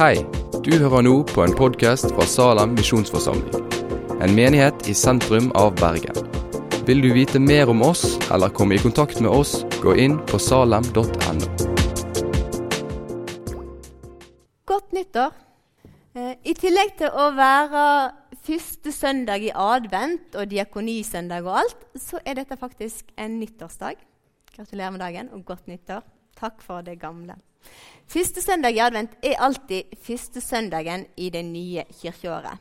Hei, du hører nå på en podkast fra Salem misjonsforsamling. En menighet i sentrum av Bergen. Vil du vite mer om oss eller komme i kontakt med oss, gå inn på salem.no. Godt nyttår. Eh, I tillegg til å være første søndag i advent og diakonisøndag og alt, så er dette faktisk en nyttårsdag. Gratulerer med dagen og godt nyttår. Takk for det gamle. Første søndag i advent er alltid første søndagen i det nye kirkeåret.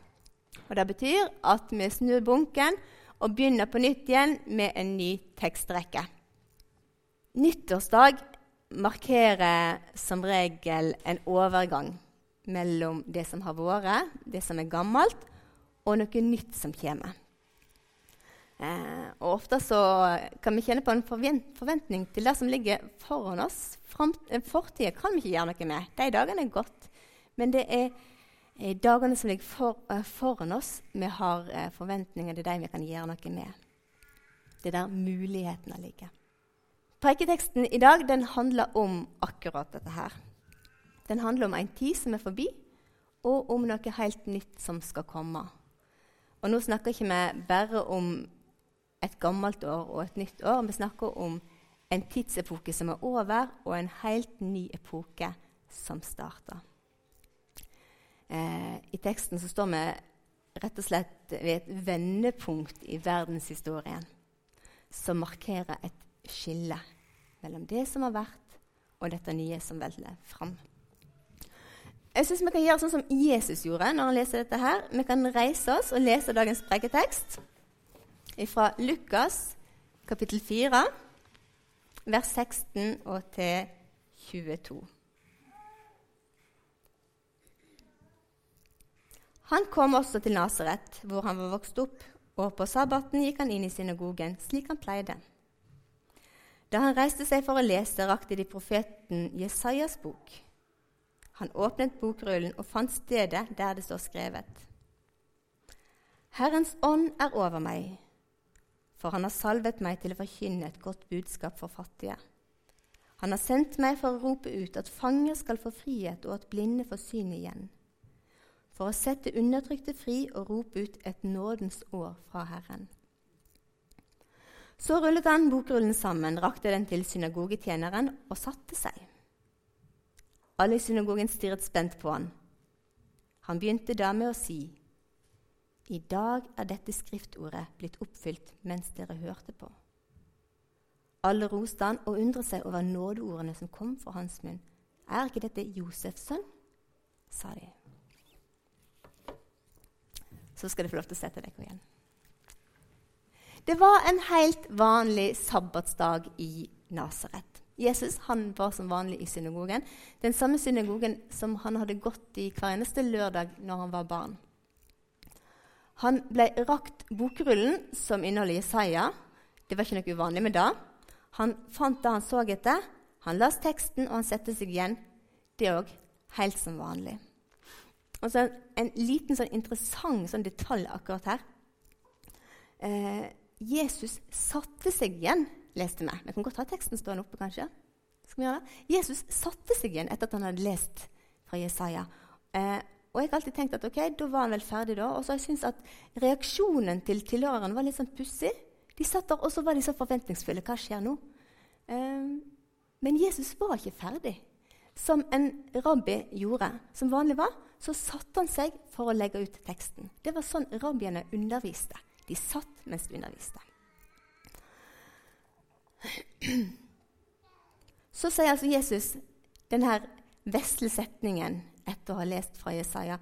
Og Det betyr at vi snur bunken og begynner på nytt igjen med en ny tekstrekke. Nyttårsdag markerer som regel en overgang mellom det som har vært, det som er gammelt, og noe nytt som kommer. Eh, og Ofte så kan vi kjenne på en forventning til det som ligger foran oss. Eh, fortida kan vi ikke gjøre noe med. De dagene er gått. Men det er eh, dagene som ligger for, uh, foran oss, vi har uh, forventninger til dem vi kan gjøre noe med. Det er der mulighetene ligger. Preiketeksten i dag den handler om akkurat dette her. Den handler om en tid som er forbi, og om noe helt nytt som skal komme. Og nå snakker ikke vi bare om et gammelt år og et nytt år. Vi snakker om en tidsepoke som er over, og en helt ny epoke som starter. Eh, I teksten så står vi rett og slett ved et vendepunkt i verdenshistorien som markerer et skille mellom det som har vært, og dette nye som velger fram. Jeg synes Vi kan gjøre sånn som Jesus gjorde når han leser dette. her. Vi kan reise oss og lese dagens preketekst fra Lukas kapittel 4, vers 16 og til 22. Han kom også til Nasaret, hvor han var vokst opp, og på sabbaten gikk han inn i synagogen, slik han pleide. Da han reiste seg for å lese, rakte de profeten Jesajas bok. Han åpnet bokrullen og fant stedet der det står skrevet. Herrens ånd er over meg for han har salvet meg til å forkynne et godt budskap for fattige. Han har sendt meg for å rope ut at fanger skal få frihet, og at blinde får syn igjen. For å sette undertrykte fri og rope ut et nådens år fra Herren. Så rullet han bokrullen sammen, rakte den til synagogetjeneren og satte seg. Alle i synagogen stirret spent på han. Han begynte da med å si:" I dag er dette skriftordet blitt oppfylt mens dere hørte på. Alle roste han og undret seg over nådeordene som kom fra hans munn. Er ikke dette Josefs sønn? sa de. Så skal dere få lov til å sette deg igjen. Det var en helt vanlig sabbatsdag i Nasaret. Jesus han var som vanlig i synagogen. Den samme synagogen som han hadde gått i hver eneste lørdag når han var barn. Han ble rakt bokrullen som inneholder Jesaja. Det var ikke noe uvanlig med det. Han fant det han så etter. Han las teksten, og han satte seg igjen. Det òg helt som vanlig. Og så En liten sånn interessant sånn detalj akkurat her. Eh, Jesus satte seg igjen, leste vi. Vi kan godt ha teksten stående oppe, kanskje. Skal vi gjøre det? Jesus satte seg igjen etter at han hadde lest fra Jesaja. Eh, og jeg har alltid tenkt at ok, da var han vel ferdig, da. Og så har jeg syntes at reaksjonen til tilhørerne var litt sånn pussig. De satt der, og så var de så forventningsfulle. Hva skjer nå? Um, men Jesus var ikke ferdig. Som en rabbi gjorde, som vanlig var, så satte han seg for å legge ut teksten. Det var sånn rabbiene underviste. De satt mens de underviste. Så sier altså Jesus denne vesle setningen etter å ha lest fra Jesaja,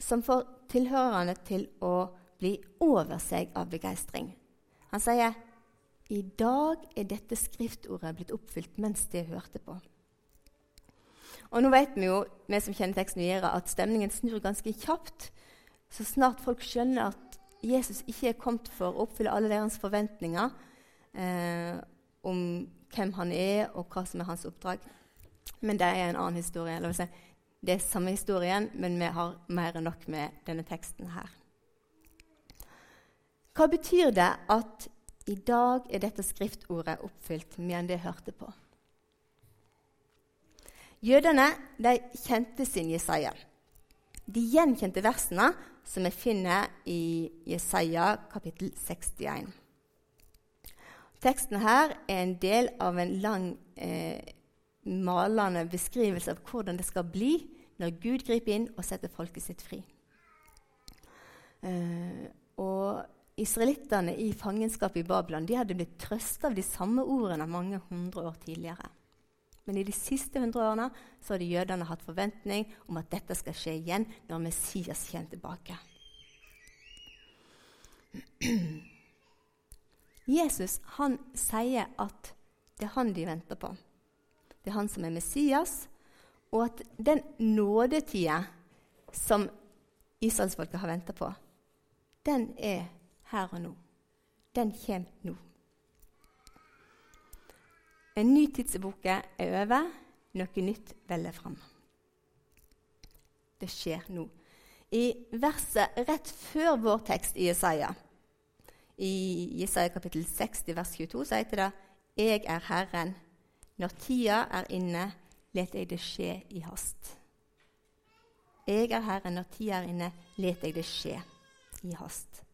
som får tilhørerne til å bli over seg av begeistring. Han sier i dag er dette skriftordet blitt oppfylt mens de hørte på. Og nå vet vi jo, vi som kjenner teksten videre, at stemningen snur ganske kjapt. Så snart folk skjønner at Jesus ikke er kommet for å oppfylle alle deres forventninger eh, om hvem han er, og hva som er hans oppdrag. Men det er en annen historie. La oss si, det er samme historien, men vi har mer enn nok med denne teksten her. Hva betyr det at i dag er dette skriftordet oppfylt mer enn det jeg hørte på? Jødene de kjente sin Jesaja. De gjenkjente versene som vi finner i Jesaja kapittel 61. Teksten her er en del av en lang, eh, malende beskrivelse av hvordan det skal bli når Gud griper inn og setter folket sitt fri. Eh, og Israelittene i fangenskapet i Babylon de hadde blitt trøsta av de samme ordene mange hundre år tidligere. Men i de siste hundre årene så hadde jødene hatt forventning om at dette skal skje igjen når Messias kommer tilbake. Jesus han sier at det er han de venter på. Det er han som er Messias, og at den nådetida som israelsfolket har venta på, den er her og nå. Den kommer nå. En ny tidsepoke er over, noe nytt veller fram. Det skjer nå. I verset rett før vår tekst i Jesaja, i Jesaja kapittel 60, vers 22, så heter det 'Jeg er Herren'. Når tida er inne, let jeg det skje i hast. Jeg er Herren, når tida er inne, let jeg det skje i hast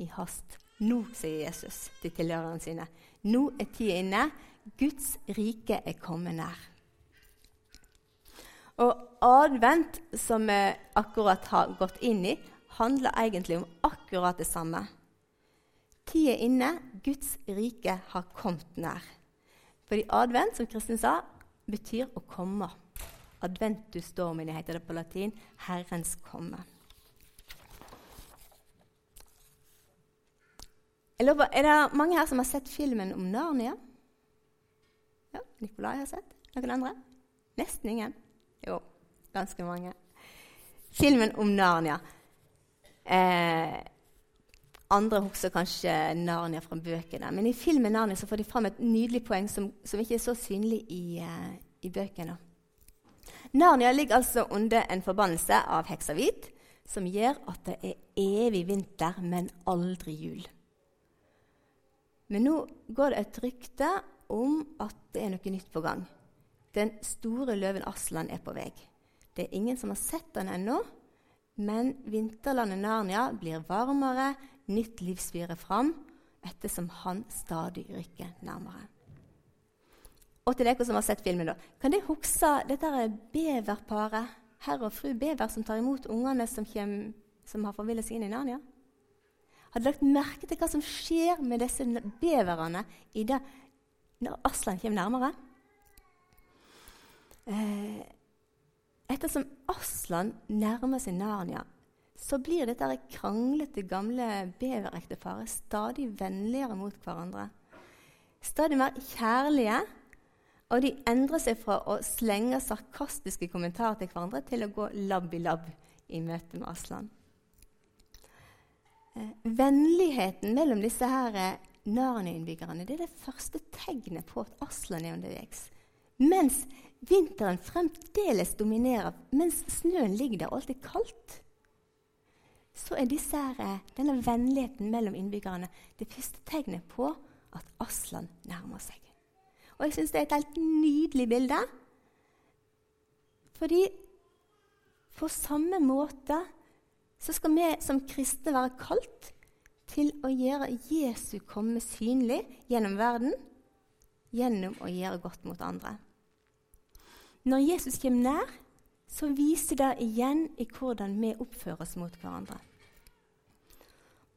i hast. Nå, sier Jesus til tilhørerne sine. Nå er tida inne. Guds rike er kommet nær. Og advent, som vi akkurat har gått inn i, handler egentlig om akkurat det samme. Tida er inne. Guds rike har kommet nær. Fordi advent, som Kristin sa, betyr å komme. Adventus domini heter det på latin. Herrens komme. Lover, er det mange her som har sett filmen om Narnia? Ja, Nikolai har sett. Noen andre? Nesten ingen. Jo, ganske mange. Filmen om Narnia. Eh, andre husker kanskje Narnia fra bøkene. Men i filmen Narnia så får de fram et nydelig poeng som, som ikke er så synlig i, uh, i bøkene. Narnia ligger altså under en forbannelse av heksa hvit, som gjør at det er evig vinter, men aldri jul. Men nå går det et rykte om at det er noe nytt på gang. Den store løven Aslan er på vei. Det er ingen som har sett den ennå, men vinterlandet Narnia blir varmere, nytt liv svirer fram, ettersom han stadig rykker nærmere. Og til dere som har sett filmen, da, kan dere huske dette beverparet, herr og fru Bever, som tar imot ungene som, som har forvillet seg inn i Narnia? Har lagt merke til hva som skjer med disse beverne det, når Aslan kommer nærmere? Eh, ettersom Aslan nærmer seg Narnia, så blir dette kranglete, gamle beverekteparet stadig vennligere mot hverandre. Stadig mer kjærlige, og de endrer seg fra å slenge sarkastiske kommentarer til hverandre til å gå labb i labb i møte med Aslan. Eh, vennligheten mellom disse her eh, Narnia-innbyggerne det er det første tegnet på at Aslan er underveis. Mens vinteren fremdeles dominerer, mens snøen ligger der og alt er kaldt, så er her, eh, denne vennligheten mellom innbyggerne det første tegnet på at Aslan nærmer seg. Og jeg syns det er et helt nydelig bilde. Fordi på samme måte så skal vi som kristne være kalt til å gjøre Jesu komme synlig gjennom verden, gjennom å gjøre godt mot andre. Når Jesus kommer nær, så viser det igjen i hvordan vi oppfører oss mot hverandre.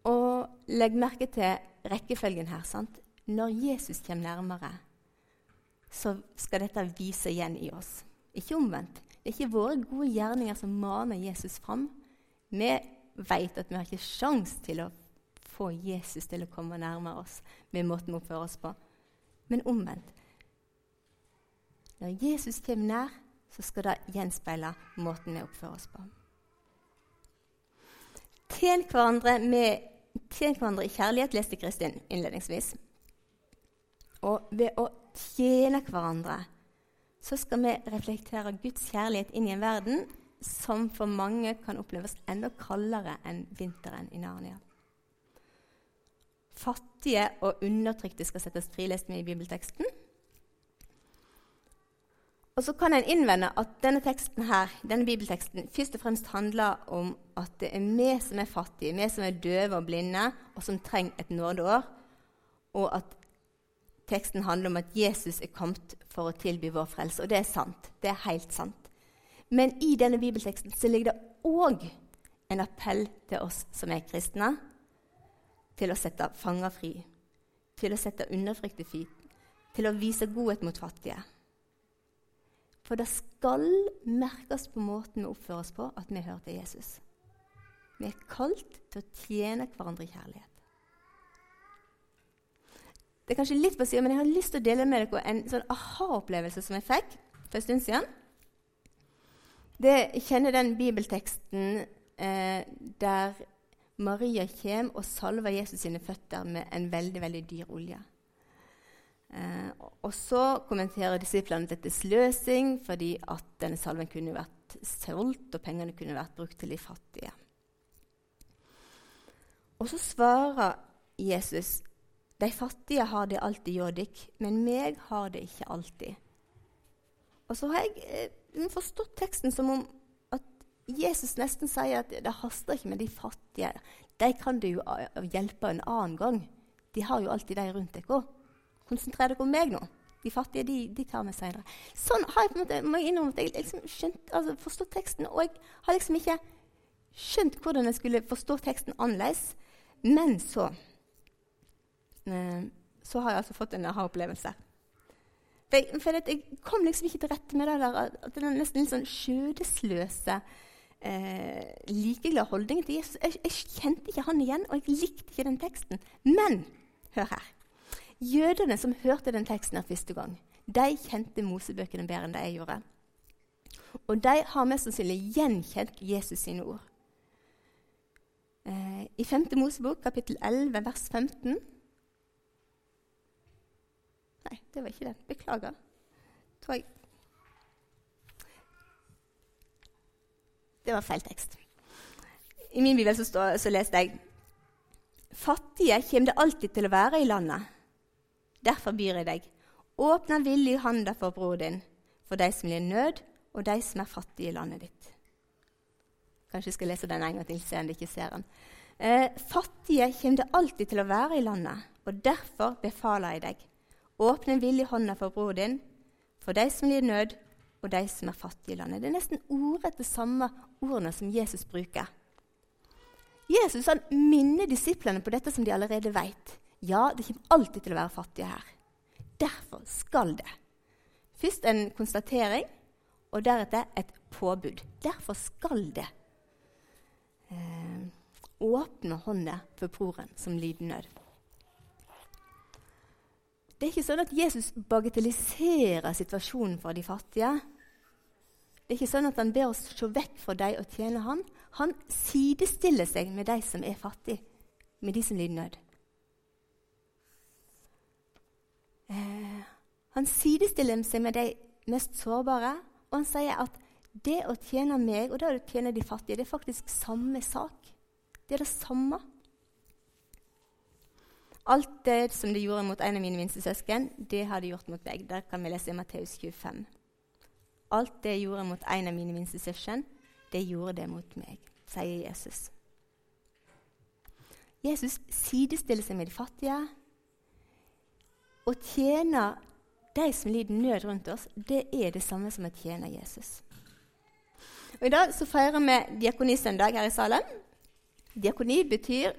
Og legg merke til rekkefølgen her. sant? Når Jesus kommer nærmere, så skal dette vise igjen i oss. Ikke omvendt. Det er ikke våre gode gjerninger som maner Jesus fram, vi vet at vi har ikke sjans til å få Jesus til å komme nærmere oss med måten vi oppfører oss på. Men omvendt. Når Jesus kommer nær, så skal det gjenspeile måten vi oppfører oss på. Tjen hverandre, med, tjen hverandre i kjærlighet, leste Kristin innledningsvis. Og ved å tjene hverandre så skal vi reflektere Guds kjærlighet inn i en verden som for mange kan oppleves enda kaldere enn vinteren i Narnia. Fattige og undertrykte skal settes fri, leste vi i bibelteksten. Og så kan en innvende at denne teksten her, denne bibelteksten først og fremst handler om at det er vi som er fattige, vi som er døve og blinde, og som trenger et nådeår, og at teksten handler om at Jesus er kommet for å tilby vår frelse. Og det er sant. Det er helt sant. Men i denne bibelteksten så ligger det òg en appell til oss som er kristne, til å sette fanger fri, til å sette undertrykte fri, til å vise godhet mot fattige. For det skal merkes på måten vi oppfører oss på, at vi hører til Jesus. Vi er kalt til å tjene hverandre i kjærlighet. Det er kanskje litt på siden, men jeg har lyst til å dele med dere en sånn aha-opplevelse som jeg fikk for en stund siden. Det, jeg kjenner den bibelteksten eh, der Maria kommer og salver Jesus sine føtter med en veldig, veldig dyr olje. Eh, og så kommenterer disiplene dette sløsing fordi at denne salven kunne vært solgt, og pengene kunne vært brukt til de fattige. Og så svarer Jesus de fattige har det alltid dykk, men meg har det ikke alltid. Og så har jeg eh, forstått teksten som om at Jesus nesten sier at det haster ikke med de fattige. De kan du jo hjelpe en annen gang. De har jo alltid de rundt òg. Konsentrer dere om meg nå. De fattige de, de tar vi seinere. Sånn har jeg på en måte, må jeg innrømme jeg liksom skjønt, altså forstått teksten. Og jeg har liksom ikke skjønt hvordan jeg skulle forstå teksten annerledes. Men så eh, så har jeg altså fått en aha-opplevelse. For, jeg, for jeg kom liksom ikke til rette med det der, at den nesten litt sånn skjødesløse eh, likeglade holdningen til Jesus. Jeg, jeg, kjente ikke han igjen, og jeg likte ikke den teksten. Men hør her. Jødene som hørte den teksten her første gang, de kjente Mosebøkene bedre enn det jeg gjorde. Og de har mest sannsynlig gjenkjent Jesus sine ord. Eh, I 5. Mosebok, kapittel 11, vers 15 Nei, det var ikke det. Beklager. Tror jeg Det var feil tekst. I min bibel så, så leste jeg Fattige kommer det alltid til å være i landet. Derfor byr jeg deg, åpne villig handa for bror din, for de som lider nød, og de som er fattige i landet ditt. Kanskje jeg skal lese den en gang til, se om de ikke ser den. Eh, fattige kommer det alltid til å være i landet, og derfor befaler jeg deg. Åpne villig hånda for bror din, for de som lider nød, og de som er fattige i landet. Det er nesten ordrett de samme ordene som Jesus bruker. Jesus han minner disiplene på dette som de allerede vet. Ja, det kommer alltid til å være fattige her. Derfor skal det. Først en konstatering, og deretter et påbud. Derfor skal det. Eh, åpne hånda for broren som lider nød. Det er ikke sånn at Jesus bagatelliserer situasjonen for de fattige. Det er ikke sånn at Han ber oss se vekk fra dem og tjene ham. Han sidestiller seg med de som er fattige, med de som lider nød. Eh, han sidestiller seg med de mest sårbare, og han sier at det å tjene meg og det å tjene de fattige, det er faktisk samme sak. Det er det samme. Alt det som de gjorde mot en av mine minste søsken, det har de gjort mot meg. Der kan vi lese i Matteus 25. Alt det jeg gjorde mot en av mine minste søsken, det gjorde det mot meg, sier Jesus. Jesus sidestiller seg med de fattige, å tjene de som lider nød rundt oss, det er det samme som å tjene Jesus. Og I dag så feirer vi diakonisøndag her i salen. Diakoni betyr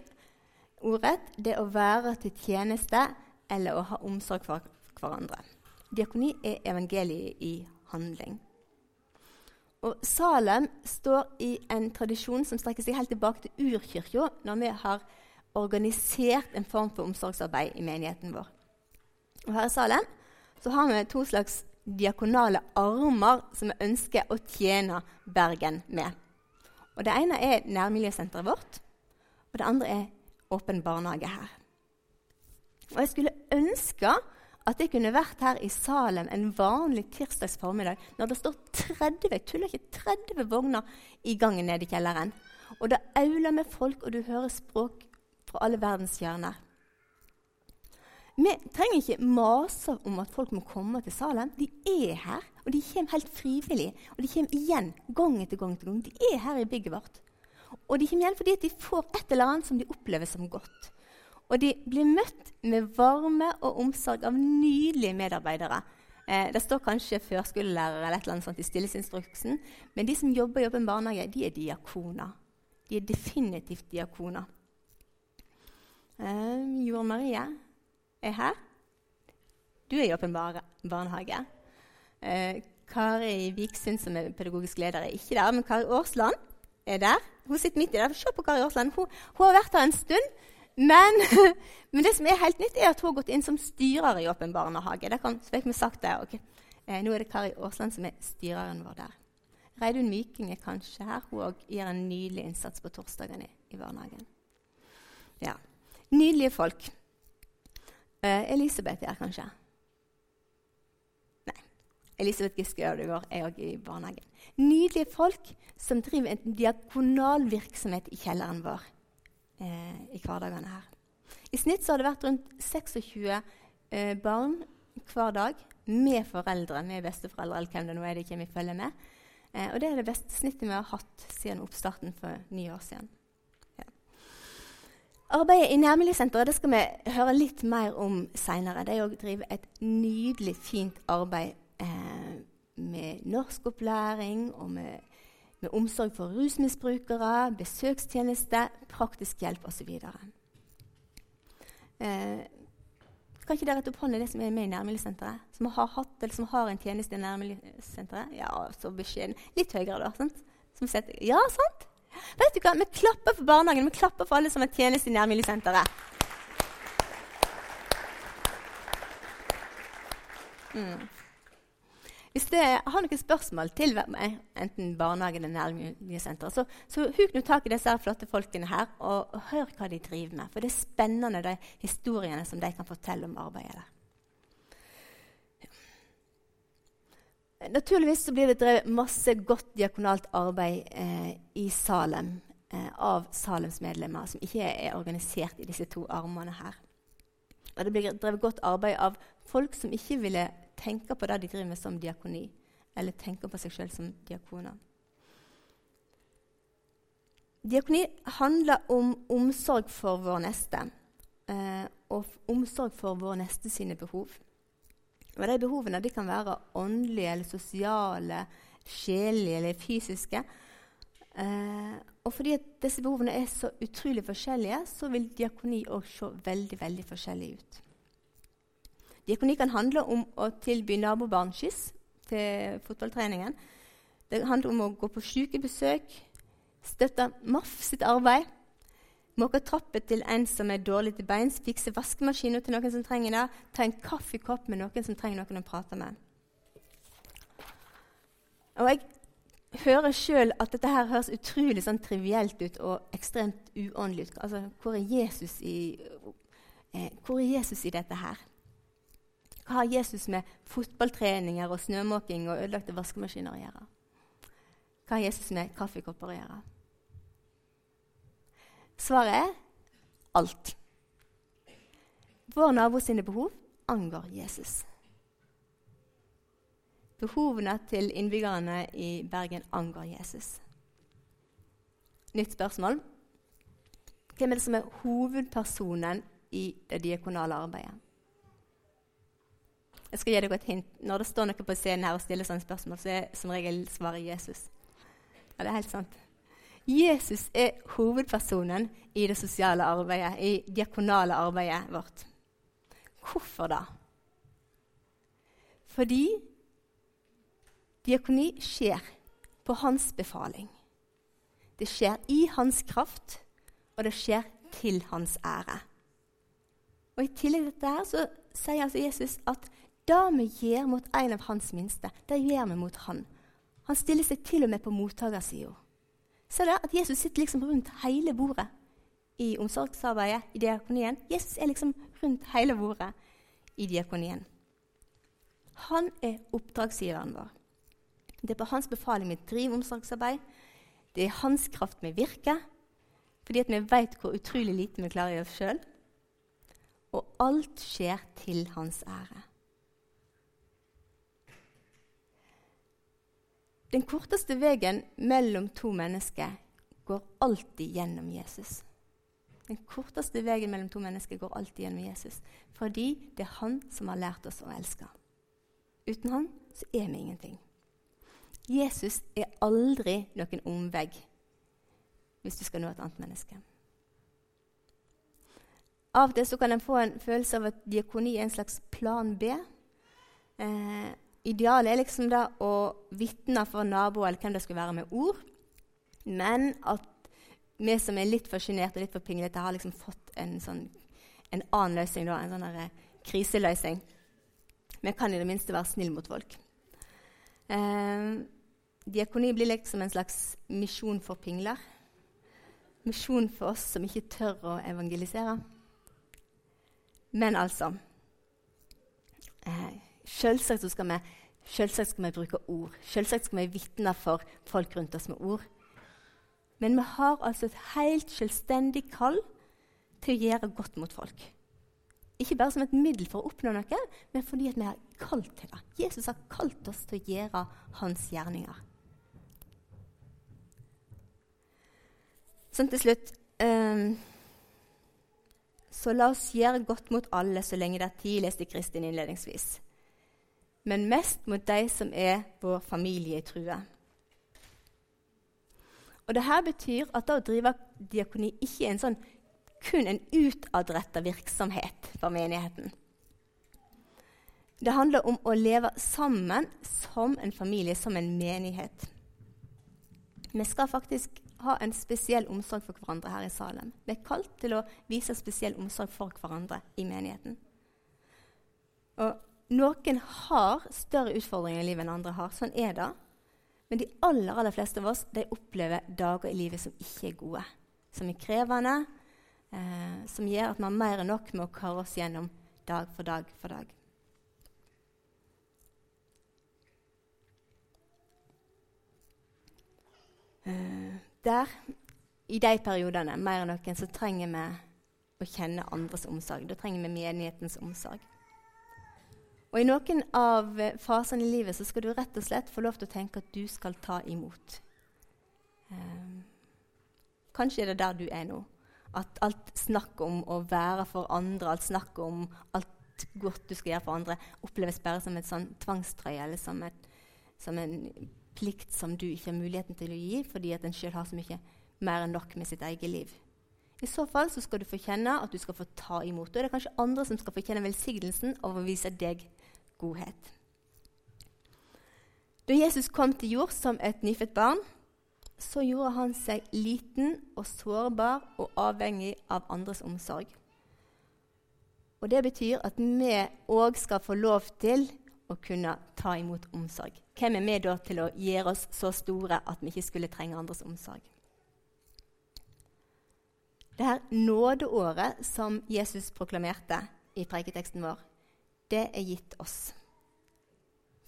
ordrett det å være til tjeneste eller å ha omsorg for hverandre. Diakoni er evangeliet i handling. Og Salem står i en tradisjon som strekker seg helt tilbake til urkirka, når vi har organisert en form for omsorgsarbeid i menigheten vår. Og her i salen så har vi to slags diakonale armer som vi ønsker å tjene Bergen med. Og Det ene er nærmiljøsenteret vårt, og det andre er Åpen barnehage her. Og Jeg skulle ønske at jeg kunne vært her i Salem en vanlig tirsdags formiddag når det står 30 jeg tuller ikke, 30 vogner i gangen nede i kjelleren. Og det auler med folk, og du hører språk fra alle verdens hjørner. Vi trenger ikke mase om at folk må komme til Salem. De er her, og de kommer helt frivillig. Og de kommer igjen gang etter gang. etter gang. De er her i bygget vårt. Og de kommer igjen fordi de får et eller annet som de opplever som godt. Og de blir møtt med varme og omsorg av nydelige medarbeidere. Eh, det står kanskje førskolelærere eller et eller annet sånt i stillesinstruksen, men de som jobber i åpen barnehage, de er diakoner. De er definitivt diakoner. Eh, Jord Marie er her. Du er i åpen barnehage. Eh, Kari Viksund, som er pedagogisk leder, er ikke der. Men Kari Årsland er der. Hun sitter midt i der. Se på Kari Årsland. Hun, hun, har vært her en stund. Men, men, det som er helt nytt, er at hun har gått inn som styrer i åpen barnehage. Det kan, så fikk vi sagt det. Okay. Eh, nå er det Kari Aasland som er styreren vår der. Reidun Myking er kanskje her. Hun gjør en nydelig innsats på torsdagene i, i barnehagen. Ja. Nydelige folk. Uh, Elisabeth er her, kanskje? Nei. Elisabeth Giske Ødegaard er òg i barnehagen. Nydelige folk som driver en diakonal virksomhet i kjelleren vår eh, i hverdagene her. I snitt har det vært rundt 26 uh, eh, barn hver dag med foreldre, med besteforeldre eller hvem det nå er de kommer i følge med. og det er det beste snittet vi har hatt siden oppstarten for ni år siden. Arbeidet i Nærmiljøsenteret skal vi høre litt mer om seinere. De driver et nydelig, fint arbeid eh, med norskopplæring og med, med, omsorg for rusmisbrukere, besøkstjeneste, praktisk hjelp osv. Eh, kan ikke dere rette opp hånden det som er med i Nærmiljøsenteret? Som har hatt eller som har en tjeneste i Nærmiljøsenteret? Ja, så beskjeden. Litt høyere, da. sant? Setter, ja, sant? Vet du hva? Vi klapper for barnehagen, vi klapper for alle som har tjeneste i nærmiljøsenteret. Mm. Hvis det har noen spørsmål til meg, enten barnehagen eller nærmiljøsenteret, så, så huk nå tak i disse flotte folkene her og hør hva de driver med. For det er spennende de historiene som de kan fortelle om arbeidet der. Naturligvis blir det drevet masse godt diakonalt arbeid eh, i Salem eh, av Salems medlemmer, som ikke er organisert i disse to armene her. Og det blir drevet godt arbeid av folk som ikke ville tenke på det de driver med som diakoni, eller tenke på seg sjøl som diakoner. Diakoni handler om omsorg for vår neste, eh, og omsorg for vår neste sine behov. Og De behovene de kan være åndelige, eller sosiale, sjelelige eller fysiske. Eh, og fordi disse behovene er så utrolig forskjellige, så vil diakoni òg se veldig veldig forskjellig ut. Diakoni kan handle om å tilby nabobarn skyss til fotballtreningen. Det handler om å gå på sykebesøk, støtte MAF sitt arbeid Måke trapper til en som er dårlig til beins, fikse vaskemaskinen til noen som trenger det, ta en kaffekopp med noen som trenger noen å prate med. Og Jeg hører sjøl at dette her høres utrolig sånn trivielt ut og ekstremt uåndelig ut. Altså, hvor er Jesus i, eh, hvor er Jesus i dette her? Hva har Jesus med fotballtreninger og snømåking og ødelagte vaskemaskiner å gjøre? Hva har Jesus med kaffekopper å gjøre? Svaret er alt. Vår nabo sine behov angår Jesus. Behovene til innbyggerne i Bergen angår Jesus. Nytt spørsmål. Hvem er det som er hovedpersonen i det diakonale arbeidet? Jeg skal gi dere et hint. Når det står noe på scenen her og stiller sånne spørsmål, så er som regel svaret Jesus. Ja, det er helt sant. Jesus er hovedpersonen i det sosiale arbeidet, i diakonale arbeidet vårt. Hvorfor da? Fordi diakoni skjer på hans befaling. Det skjer i hans kraft, og det skjer til hans ære. Og I tillegg til dette så sier altså Jesus at det vi gjør mot en av hans minste, det gjør vi mot han. Han stiller seg til og med på mottakersida. Ser dere at Jesus sitter liksom rundt hele bordet i omsorgsarbeidet, i diakonien? Jesus er liksom rundt hele bordet i diakonien. Han er oppdragsgiveren vår. Det er på hans befaling vi driver omsorgsarbeid. Det er hans kraft vi virker, fordi vi vet hvor utrolig lite vi klarer i oss sjøl. og alt skjer til hans ære. Den korteste veien mellom to mennesker går alltid gjennom Jesus. Den korteste veien mellom to mennesker går alltid gjennom Jesus. Fordi det er han som har lært oss å elske. Uten han så er vi ingenting. Jesus er aldri noen omvei hvis du skal nå et annet menneske. Av og til kan en få en følelse av at diakoni er en slags plan B. Eh, idealet er liksom da å vitne for naboer eller hvem det skulle være, med ord. Men at vi som er litt for sjenerte og litt for pinglete, har liksom fått en, sånn, en annen løsning, da, en sånn der, eh, kriseløsning. Vi kan i det minste være snille mot folk. Eh, diakoni blir liksom en slags misjon for pingler. Misjon for oss som ikke tør å evangelisere. Men altså eh, Selvsagt skal, vi, selvsagt skal vi bruke ord. Selvsagt skal vi vitne for folk rundt oss med ord. Men vi har altså et helt selvstendig kall til å gjøre godt mot folk. Ikke bare som et middel for å oppnå noe, men fordi vi er kalt til det. Jesus har kalt oss til å gjøre hans gjerninger. Sånn til slutt um, Så la oss gjøre godt mot alle så lenge det er tid, leste Kristin innledningsvis. Men mest mot de som er vår familie i trua. Og det betyr at det å drive diakoni ikke er en sånn, kun en utadretta virksomhet for menigheten. Det handler om å leve sammen som en familie, som en menighet. Vi skal faktisk ha en spesiell omsorg for hverandre her i Salem. Vi er kalt til å vise spesiell omsorg for hverandre i menigheten. Og Noen har større utfordringer i livet enn andre har. Sånn er det. Men de aller, aller fleste av oss de opplever dager i livet som ikke er gode. Som er krevende, eh, som gjør at vi har mer enn nok med å kare oss gjennom dag for dag for dag. Eh, der, i de periodene, mer enn noen, så trenger vi å kjenne andres omsorg. Da trenger vi menighetens omsorg. Og I noen av fasene i livet så skal du rett og slett få lov til å tenke at du skal ta imot. Um, kanskje er det der du er nå. At alt snakk om å være for andre, alt snakk om alt godt du skal gjøre for andre, oppleves bare som et sånn tvangstrøye eller som, et, som en plikt som du ikke har muligheten til å gi fordi at en sjøl har så mye mer enn nok med sitt eget liv. I så fall så skal du få kjenne at du skal få ta imot. Og det er kanskje andre som skal få kjenne velsignelsen av å vise deg godhet. Da Jesus kom til jord som et nyfødt barn, så gjorde han seg liten og sårbar og avhengig av andres omsorg. Og Det betyr at vi òg skal få lov til å kunne ta imot omsorg. Hvem er vi da til å gjøre oss så store at vi ikke skulle trenge andres omsorg? Det her nådeåret som Jesus proklamerte i preiketeksten vår, det er gitt oss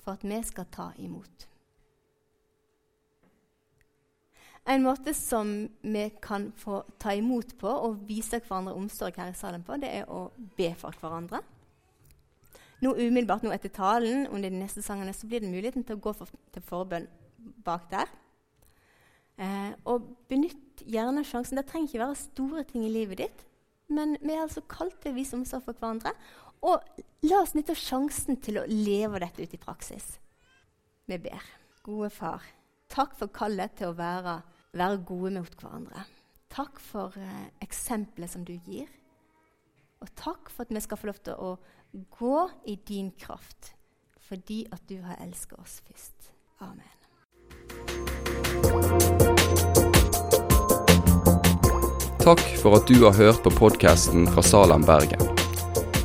for at vi skal ta imot. En måte som vi kan få ta imot på og vise hverandre omsorg her i salen på, det er å be for hverandre. Nå umiddelbart nå etter talen under de neste sangene så blir det muligheten til å gå for, til forbønn bak der. Eh, og benytt gjerne sjansen. Det trenger ikke være store ting i livet ditt, men vi er altså kalt til å vise omsorg for hverandre. Og la oss nytte sjansen til å leve dette ut i praksis. Vi ber. Gode far, takk for kallet til å være, være gode mot hverandre. Takk for eh, eksempelet som du gir. Og takk for at vi skal få lov til å gå i din kraft, fordi at du har elsket oss først. Amen. Takk for at du har hørt på podkasten fra Salem, Bergen.